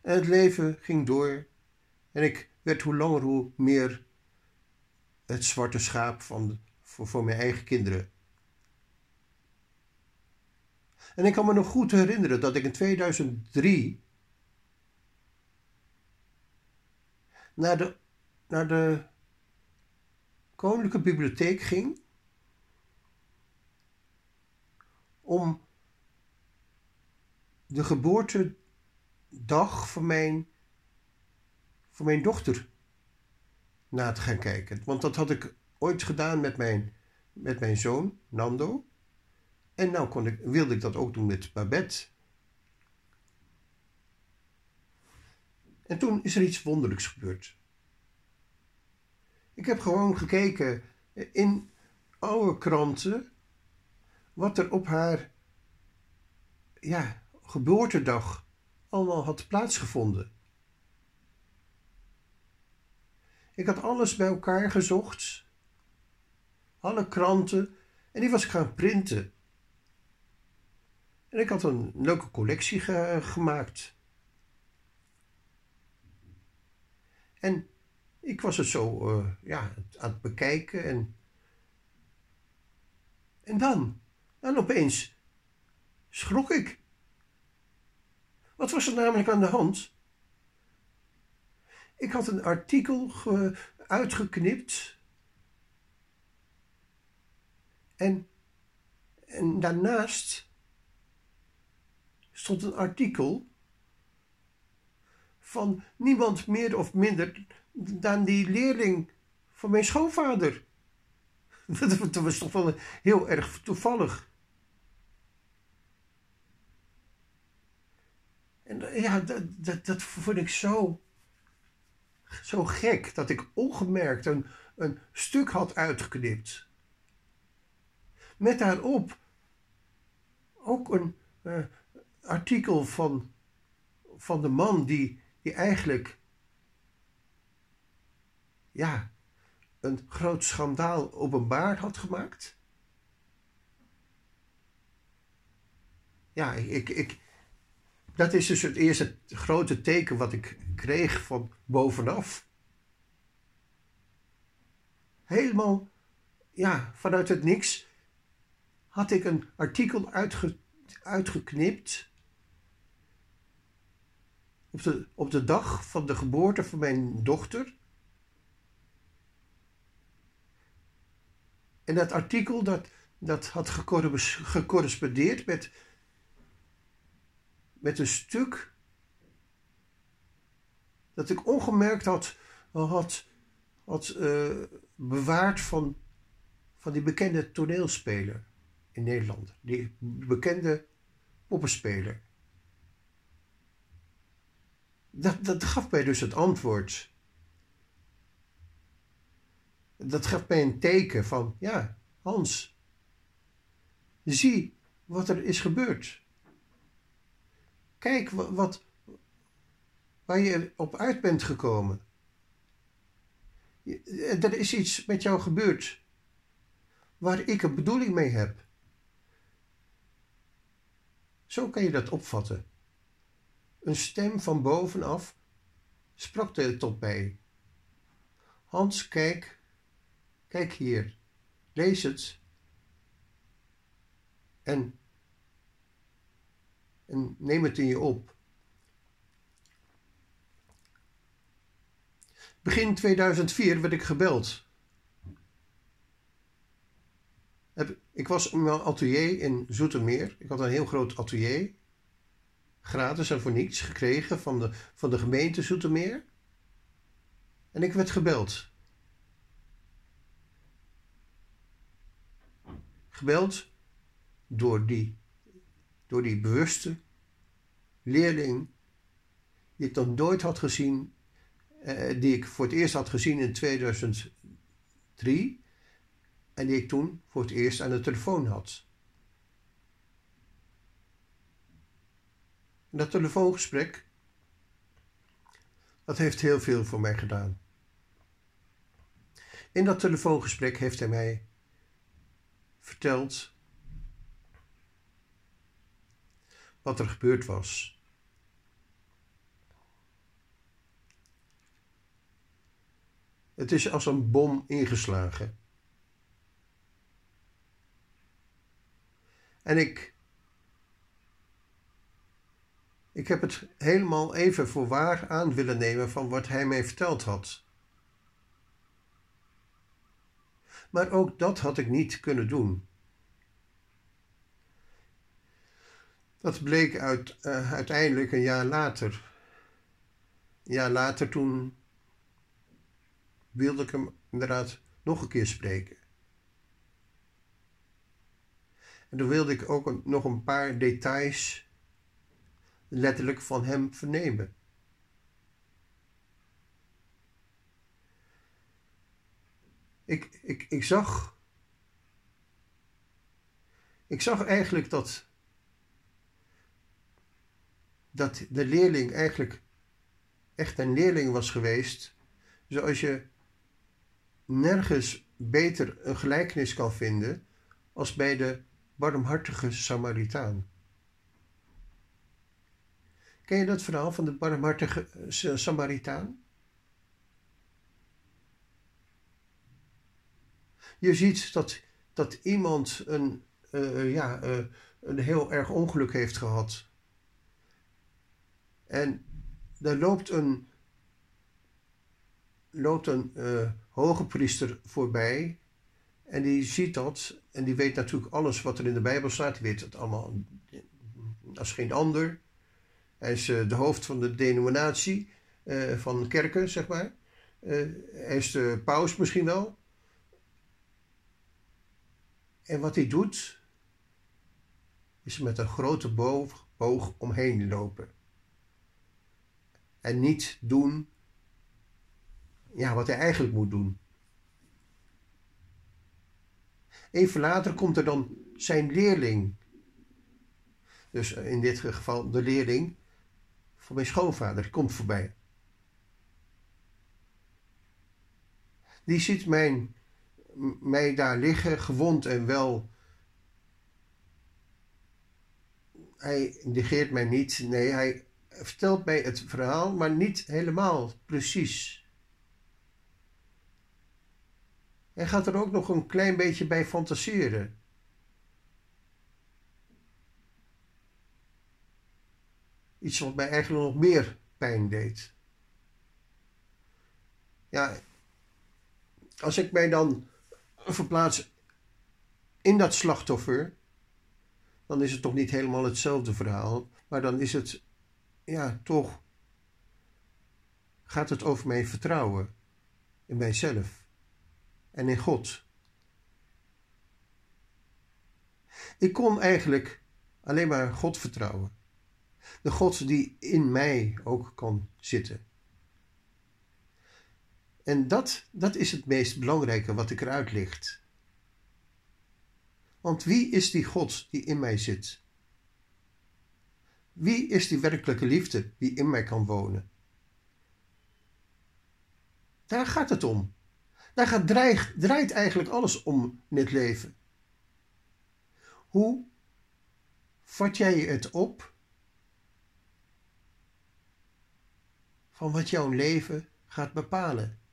En het leven ging door en ik werd hoe langer hoe meer het zwarte schaap van, voor, voor mijn eigen kinderen. En ik kan me nog goed herinneren dat ik in 2003 naar de, naar de Koninklijke Bibliotheek ging om de geboortedag van mijn, van mijn dochter na te gaan kijken. Want dat had ik ooit gedaan met mijn, met mijn zoon, Nando. En nou kon ik, wilde ik dat ook doen met Babette. En toen is er iets wonderlijks gebeurd. Ik heb gewoon gekeken in oude kranten wat er op haar ja, geboortedag allemaal had plaatsgevonden. Ik had alles bij elkaar gezocht, alle kranten, en die was ik gaan printen. En ik had een leuke collectie gemaakt. En ik was het zo uh, ja, aan het bekijken en. En dan, dan opeens schrok ik. Wat was er namelijk aan de hand? Ik had een artikel uitgeknipt. En, en daarnaast stond een artikel van niemand meer of minder dan die leerling van mijn schoonvader. Dat was toch wel heel erg toevallig. En ja, dat, dat, dat vond ik zo, zo gek dat ik ongemerkt een, een stuk had uitgeknipt. Met daarop ook een uh, artikel van, van de man die, die eigenlijk ja, een groot schandaal openbaar had gemaakt. Ja, ik, ik, dat is dus het eerste grote teken wat ik kreeg van bovenaf. Helemaal, ja, vanuit het niks had ik een artikel uitge, uitgeknipt. Op de, op de dag van de geboorte van mijn dochter. En dat artikel dat, dat had gecorrespondeerd met met een stuk dat ik ongemerkt had, had, had uh, bewaard van, van die bekende toneelspeler in Nederland. Die bekende poppenspeler. Dat, dat gaf mij dus het antwoord. Dat gaf mij een teken van, ja, Hans, zie wat er is gebeurd. Kijk wat, waar je op uit bent gekomen. Er is iets met jou gebeurd waar ik een bedoeling mee heb. Zo kan je dat opvatten. Een stem van bovenaf sprak tot mij. Hans, kijk, kijk hier, lees het. En en neem het in je op. Begin 2004 werd ik gebeld. Ik was in mijn atelier in Zoetermeer. Ik had een heel groot atelier. Gratis en voor niets gekregen van de, van de gemeente Zoetermeer. En ik werd gebeld. Gebeld door die door die bewuste leerling die ik nog nooit had gezien, eh, die ik voor het eerst had gezien in 2003 en die ik toen voor het eerst aan de telefoon had. Dat telefoongesprek, dat heeft heel veel voor mij gedaan. In dat telefoongesprek heeft hij mij vertelt wat er gebeurd was. Het is als een bom ingeslagen. En ik, ik heb het helemaal even voor waar aan willen nemen van wat hij mij verteld had. Maar ook dat had ik niet kunnen doen. Dat bleek uit, uh, uiteindelijk een jaar later. Een jaar later toen wilde ik hem inderdaad nog een keer spreken. En toen wilde ik ook nog een paar details letterlijk van hem vernemen. Ik, ik, ik zag. Ik zag eigenlijk dat. Dat de leerling eigenlijk echt een leerling was geweest. Zoals je nergens beter een gelijkenis kan vinden als bij de barmhartige Samaritaan. Ken je dat verhaal van de barmhartige eh, Samaritaan? Je ziet dat, dat iemand een, uh, ja, uh, een heel erg ongeluk heeft gehad. En er loopt een, loopt een uh, hoge priester voorbij. En die ziet dat. En die weet natuurlijk alles wat er in de Bijbel staat. Die weet het allemaal als geen ander. Hij is de hoofd van de denominatie van kerken, zeg maar. hij is de paus misschien wel. En wat hij doet, is met een grote boog, omheen lopen. En niet doen ja, wat hij eigenlijk moet doen. Even later komt er dan zijn leerling. Dus in dit geval de leerling van mijn schoonvader komt voorbij. Die ziet mijn mij daar liggen, gewond en wel. Hij negeert mij niet. Nee, hij vertelt mij het verhaal, maar niet helemaal precies. Hij gaat er ook nog een klein beetje bij fantaseren. Iets wat mij eigenlijk nog meer pijn deed. Ja, als ik mij dan verplaats in dat slachtoffer, dan is het toch niet helemaal hetzelfde verhaal, maar dan is het, ja, toch, gaat het over mijn vertrouwen in mijzelf en in God. Ik kon eigenlijk alleen maar God vertrouwen. De God die in mij ook kan zitten. En dat, dat is het meest belangrijke wat ik eruit licht. Want wie is die God die in mij zit? Wie is die werkelijke liefde die in mij kan wonen? Daar gaat het om. Daar draait, draait eigenlijk alles om in het leven. Hoe vat jij het op van wat jouw leven gaat bepalen?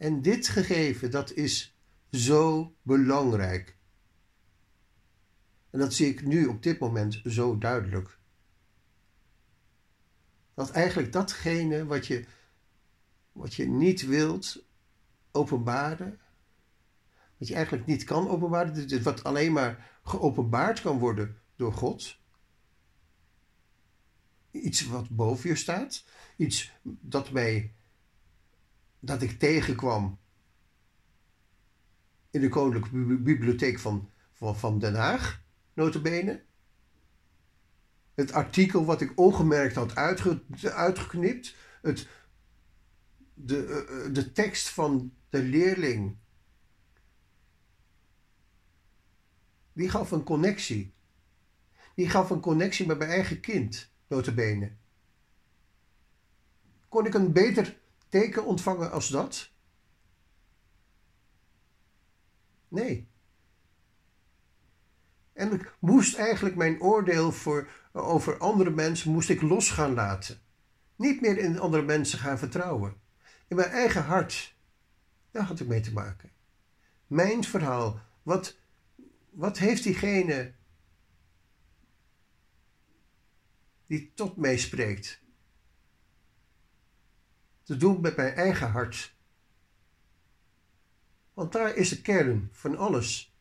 En dit gegeven, dat is zo belangrijk. En dat zie ik nu op dit moment zo duidelijk. Dat eigenlijk datgene wat je, wat je niet wilt openbaren, wat je eigenlijk niet kan openbaren, wat alleen maar geopenbaard kan worden door God, iets wat boven je staat, iets dat mij dat ik tegenkwam in de Koninklijke Bibliotheek van, van, van Den Haag, notabene. Het artikel wat ik ongemerkt had uitge, uitgeknipt. Het, de, eh, eh, de tekst van de leerling. Die gaf een connectie. Die gaf een connectie met mijn eigen kind, notabene. Kon ik een beter teken ontvangen als dat? Nee. En ik moest eigenlijk mijn oordeel voor, over andere mensen moest ik los gaan laten. Niet meer in andere mensen gaan vertrouwen. In mijn eigen hart. Daar had ik mee te maken. Mijn verhaal. Wat, wat heeft diegene die tot mij spreekt te doen met mijn eigen hart? Want daar is de kern van alles.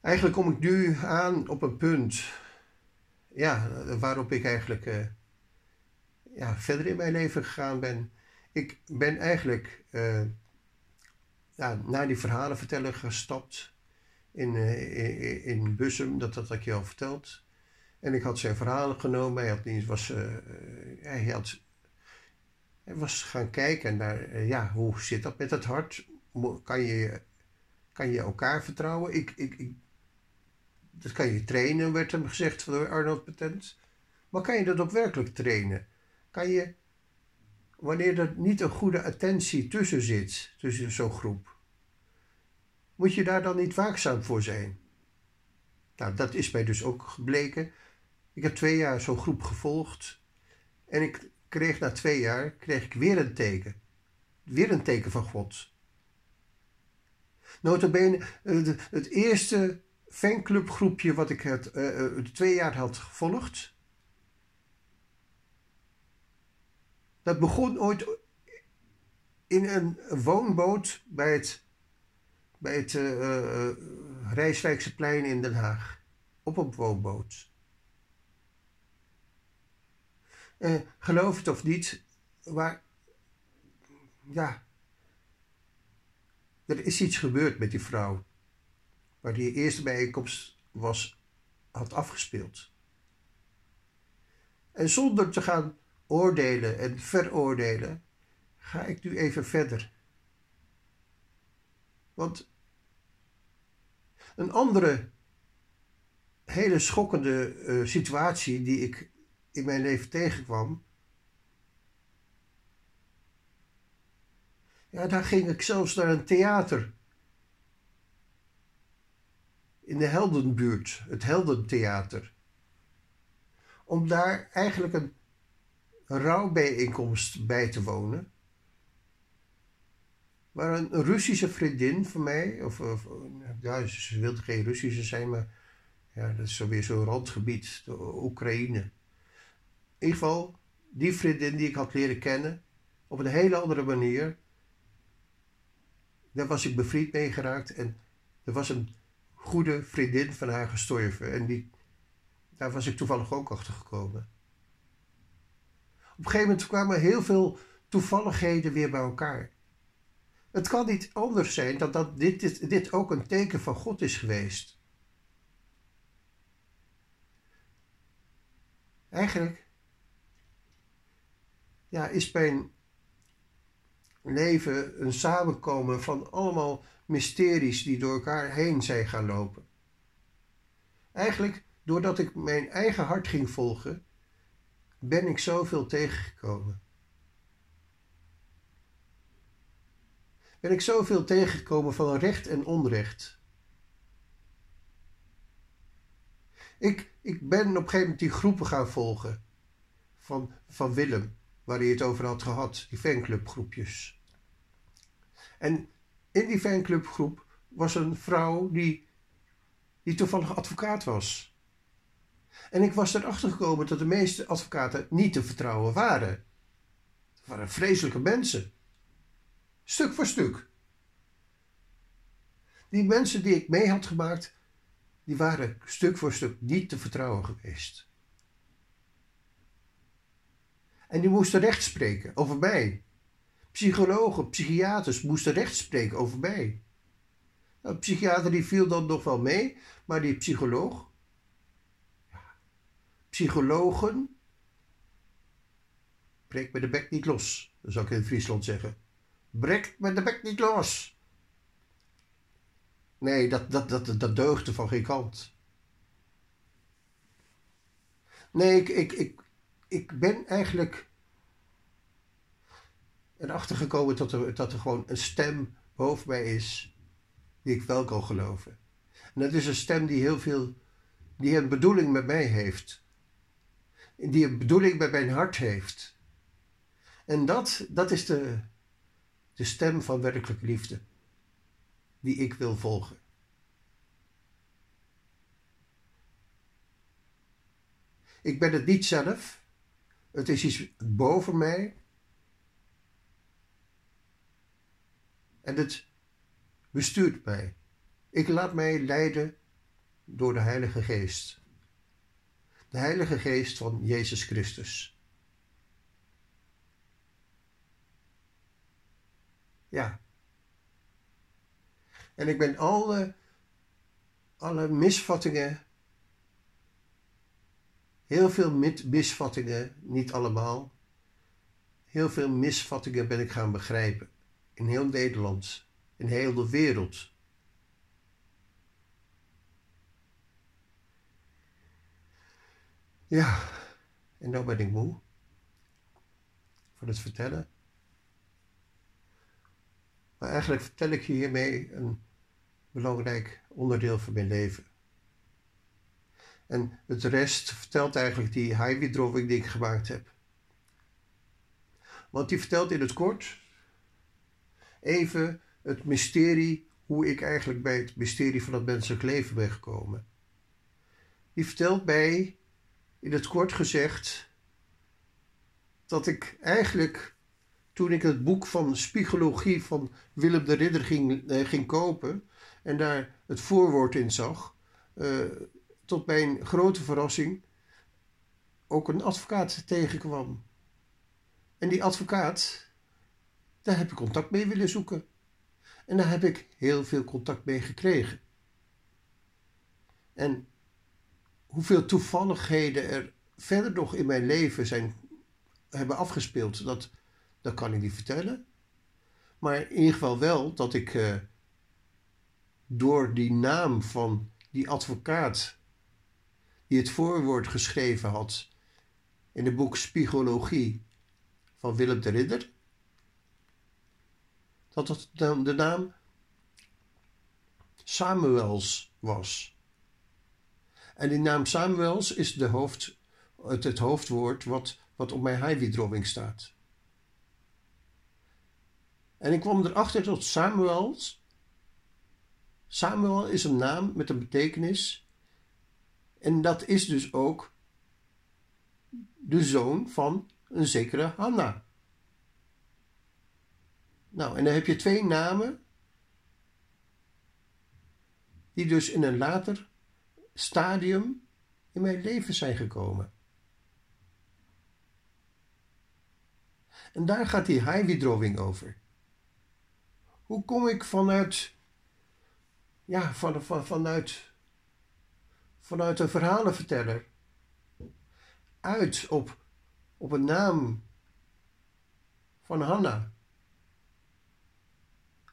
Eigenlijk kom ik nu aan op een punt ja, waarop ik eigenlijk uh, ja, verder in mijn leven gegaan ben. Ik ben eigenlijk uh, ja, naar die verhalen vertellen gestapt in, uh, in, in Bussum, dat, dat had ik je al verteld. En ik had zijn verhalen genomen. Hij, had, was, hij, had, hij was gaan kijken naar ja, hoe zit dat met het hart. Kan je, kan je elkaar vertrouwen? Ik, ik, ik dat kan je trainen, werd hem gezegd door Arnold Patent. Maar kan je dat ook werkelijk trainen? Kan je, wanneer er niet een goede attentie tussen zit, tussen zo'n groep, moet je daar dan niet waakzaam voor zijn? Nou, dat is mij dus ook gebleken. Ik heb twee jaar zo'n groep gevolgd en ik kreeg na twee jaar kreeg ik weer een teken. Weer een teken van God. Notabene, het eerste fanclubgroepje wat ik het uh, twee jaar had gevolgd. Dat begon ooit in een woonboot bij het, bij het Rijswijkse plein in Den Haag. Op een woonboot. Uh, geloof het of niet, maar ja, er is iets gebeurd met die vrouw waar die eerste bijeenkomst was, had afgespeeld. En zonder te gaan oordelen en veroordelen, ga ik nu even verder. Want een andere hele schokkende uh, situatie die ik in mijn leven tegenkwam. Ja, daar ging ik zelfs naar een theater in de Heldenbuurt, het Heldentheater. Om daar eigenlijk een rouwbijeenkomst bij te wonen. Waar een Russische vriendin van mij, of, of ja, ze wilde geen Russische zijn, maar ja, dat is weer zo'n randgebied, de Oekraïne. Ieder geval, die vriendin die ik had leren kennen, op een hele andere manier, daar was ik bevriend mee geraakt en er was een goede vriendin van haar gestorven. En die, daar was ik toevallig ook achter gekomen. Op een gegeven moment kwamen heel veel toevalligheden weer bij elkaar. Het kan niet anders zijn dan dat dit, dit, dit ook een teken van God is geweest. Eigenlijk ja, is mijn leven een samenkomen van allemaal mysteries die door elkaar heen zijn gaan lopen. Eigenlijk, doordat ik mijn eigen hart ging volgen, ben ik zoveel tegengekomen. Ben ik zoveel tegengekomen van recht en onrecht. Ik, ik ben op een gegeven moment die groepen gaan volgen van, van Willem, waar hij het over had gehad, die fanclubgroepjes. En in die fanclubgroep was een vrouw die, die toevallig advocaat was. En ik was erachter gekomen dat de meeste advocaten niet te vertrouwen waren. Het waren vreselijke mensen. Stuk voor stuk. Die mensen die ik mee had gemaakt, die waren stuk voor stuk niet te vertrouwen geweest. En die moesten recht spreken over mij. Psychologen, psychiaters moesten recht spreken over mij. Nou, psychiater die viel dan nog wel mee, maar die psycholoog, ja, psychologen, breek me de bek niet los, dat zou ik in Friesland zeggen. Breek me de bek niet los. Nee, dat, dat, dat, dat deugde van geen kant. Nee, ik, ik, ik, ik ben eigenlijk erachter gekomen dat er, dat er gewoon een stem boven mij is die ik wel kan geloven. En dat is een stem die heel veel die een bedoeling met mij heeft. Die een bedoeling met mijn hart heeft. En dat, dat is de, de stem van werkelijke liefde, die ik wil volgen. Ik ben het niet zelf, het is iets boven mij. En het bestuurt mij. Ik laat mij leiden door de Heilige Geest. De Heilige Geest van Jezus Christus. Ja. En ik ben alle, alle misvattingen, heel veel misvattingen, niet allemaal, heel veel misvattingen ben ik gaan begrijpen. In heel Nederland, in heel de wereld. Ja, en nou ben ik moe van het vertellen. Maar eigenlijk vertel ik je hiermee een belangrijk onderdeel van mijn leven. En het rest vertelt eigenlijk die highway drawing die ik gemaakt heb. Want die vertelt in het kort even het mysterie, hoe ik eigenlijk bij het mysterie van het menselijk leven ben gekomen. Die vertelt mij in het kort gezegd dat ik eigenlijk toen ik het boek van Spiegologie van Willem de Ridder ging, eh, ging kopen en daar het voorwoord in zag, uh, tot mijn grote verrassing ook een advocaat tegenkwam. En die advocaat, daar heb ik contact mee willen zoeken. En daar heb ik heel veel contact mee gekregen. En hoeveel toevalligheden er verder nog in mijn leven zijn, hebben afgespeeld, dat, dat kan ik niet vertellen. Maar in ieder geval wel dat ik uh, door die naam van die advocaat die het voorwoord geschreven had in het boek Spiegologie van Willem de Ridder, dat het de naam Samuels was. En die naam Samuels is de hoofd, het, het hoofdwoord wat, wat op mijn Highway staat. En ik kwam erachter dat Samuels. Samuel is een naam met een betekenis. En dat is dus ook de zoon van een zekere Hanna. Nou, en dan heb je twee namen. Die dus in een later stadium in mijn leven zijn gekomen. En daar gaat die highway over. Hoe kom ik vanuit, ja, van, van, vanuit, vanuit een verhalenverteller uit op, op een naam van Hanna?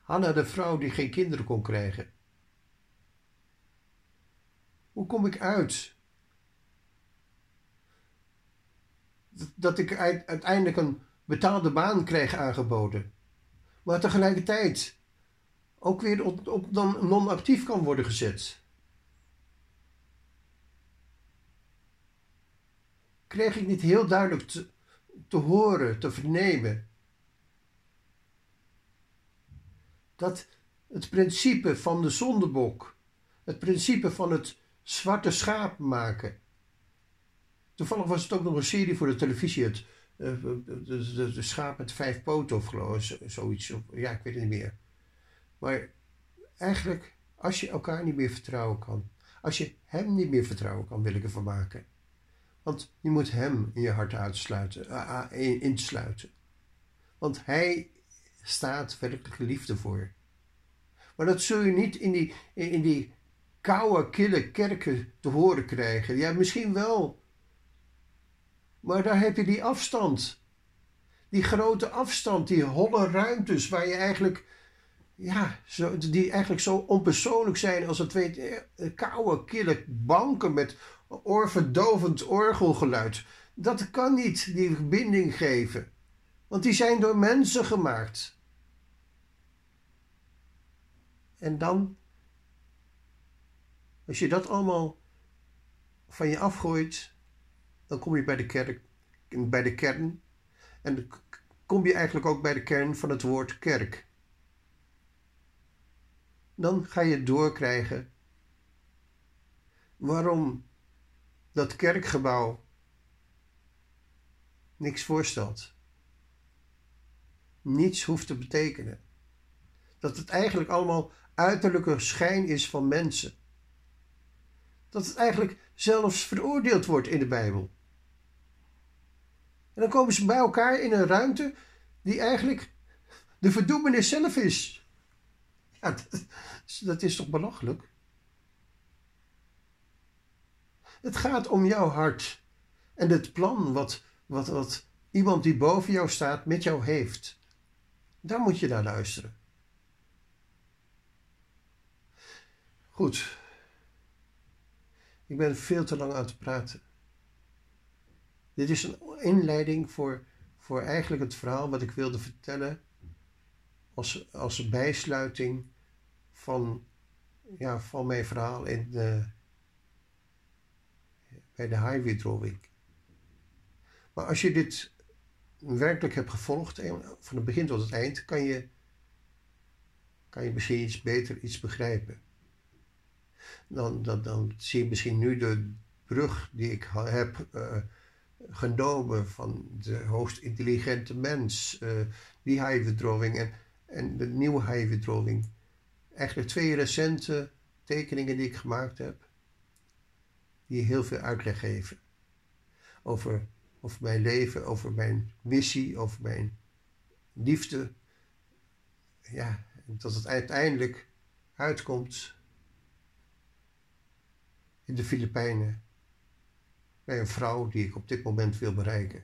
Hanna, de vrouw die geen kinderen kon krijgen. Hoe kom ik uit? Dat ik uiteindelijk een betaalde baan krijg aangeboden. Maar tegelijkertijd ook weer op, op dan non-actief kan worden gezet. Kreeg ik niet heel duidelijk te, te horen, te vernemen. Dat het principe van de zondebok, het principe van het zwarte schaap maken. Toevallig was het ook nog een serie voor de televisie, het, uh, de, de, de, schaap met vijf poten of geloof zoiets. Ja, ik weet het niet meer. Maar eigenlijk, als je elkaar niet meer vertrouwen kan, als je hem niet meer vertrouwen kan, wil ik ervan maken. Want je moet hem in je hart uitsluiten, uh, uh, insluiten. Want hij staat werkelijke liefde voor. Maar dat zul je niet in die, in die koude, kille kerken te horen krijgen. Ja, misschien wel. Maar daar heb je die afstand. Die grote afstand, die holle ruimtes waar je eigenlijk, ja, zo, die eigenlijk zo onpersoonlijk zijn als het twee eh, koude, kille banken met oorverdovend orgelgeluid. Dat kan niet die verbinding geven, want die zijn door mensen gemaakt. En dan als je dat allemaal van je afgooit, dan kom je bij de kerk, bij de kern. En dan kom je eigenlijk ook bij de kern van het woord kerk. Dan ga je doorkrijgen waarom dat kerkgebouw niks voorstelt. Niets hoeft te betekenen. Dat het eigenlijk allemaal uiterlijke schijn is van mensen. Dat het eigenlijk zelfs veroordeeld wordt in de Bijbel. En dan komen ze bij elkaar in een ruimte die eigenlijk de verdoemenis zelf is. Ja, dat, dat is toch belachelijk? Het gaat om jouw hart en het plan wat, wat, wat iemand die boven jou staat met jou heeft. Daar moet je naar luisteren. Goed. Ik ben veel te lang aan het praten. Dit is een inleiding voor, voor eigenlijk het verhaal wat ik wilde vertellen als, als bijsluiting van, ja, van mijn verhaal in de, bij de highway drawing. Maar als je dit werkelijk hebt gevolgd, van het begin tot het eind, kan je, kan je misschien iets beter iets begrijpen. Dan, dan, dan zie je misschien nu de brug die ik heb uh, genomen van de hoogst intelligente mens, uh, die highway en, en de nieuwe highway Eigenlijk twee recente tekeningen die ik gemaakt heb die heel veel uitleg geven over, over mijn leven, over mijn missie, over mijn liefde. Ja, dat het uiteindelijk uitkomt in de Filipijnen bij een vrouw die ik op dit moment wil bereiken.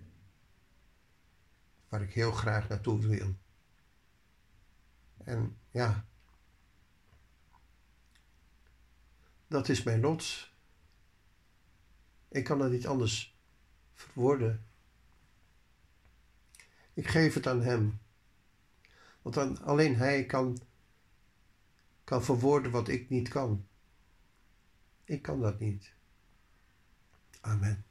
Waar ik heel graag naartoe wil. En ja, dat is mijn lot. Ik kan dat niet anders verwoorden. Ik geef het aan Hem. Want dan, alleen Hij kan, kan verwoorden wat ik niet kan. Ik kan dat niet. Amen.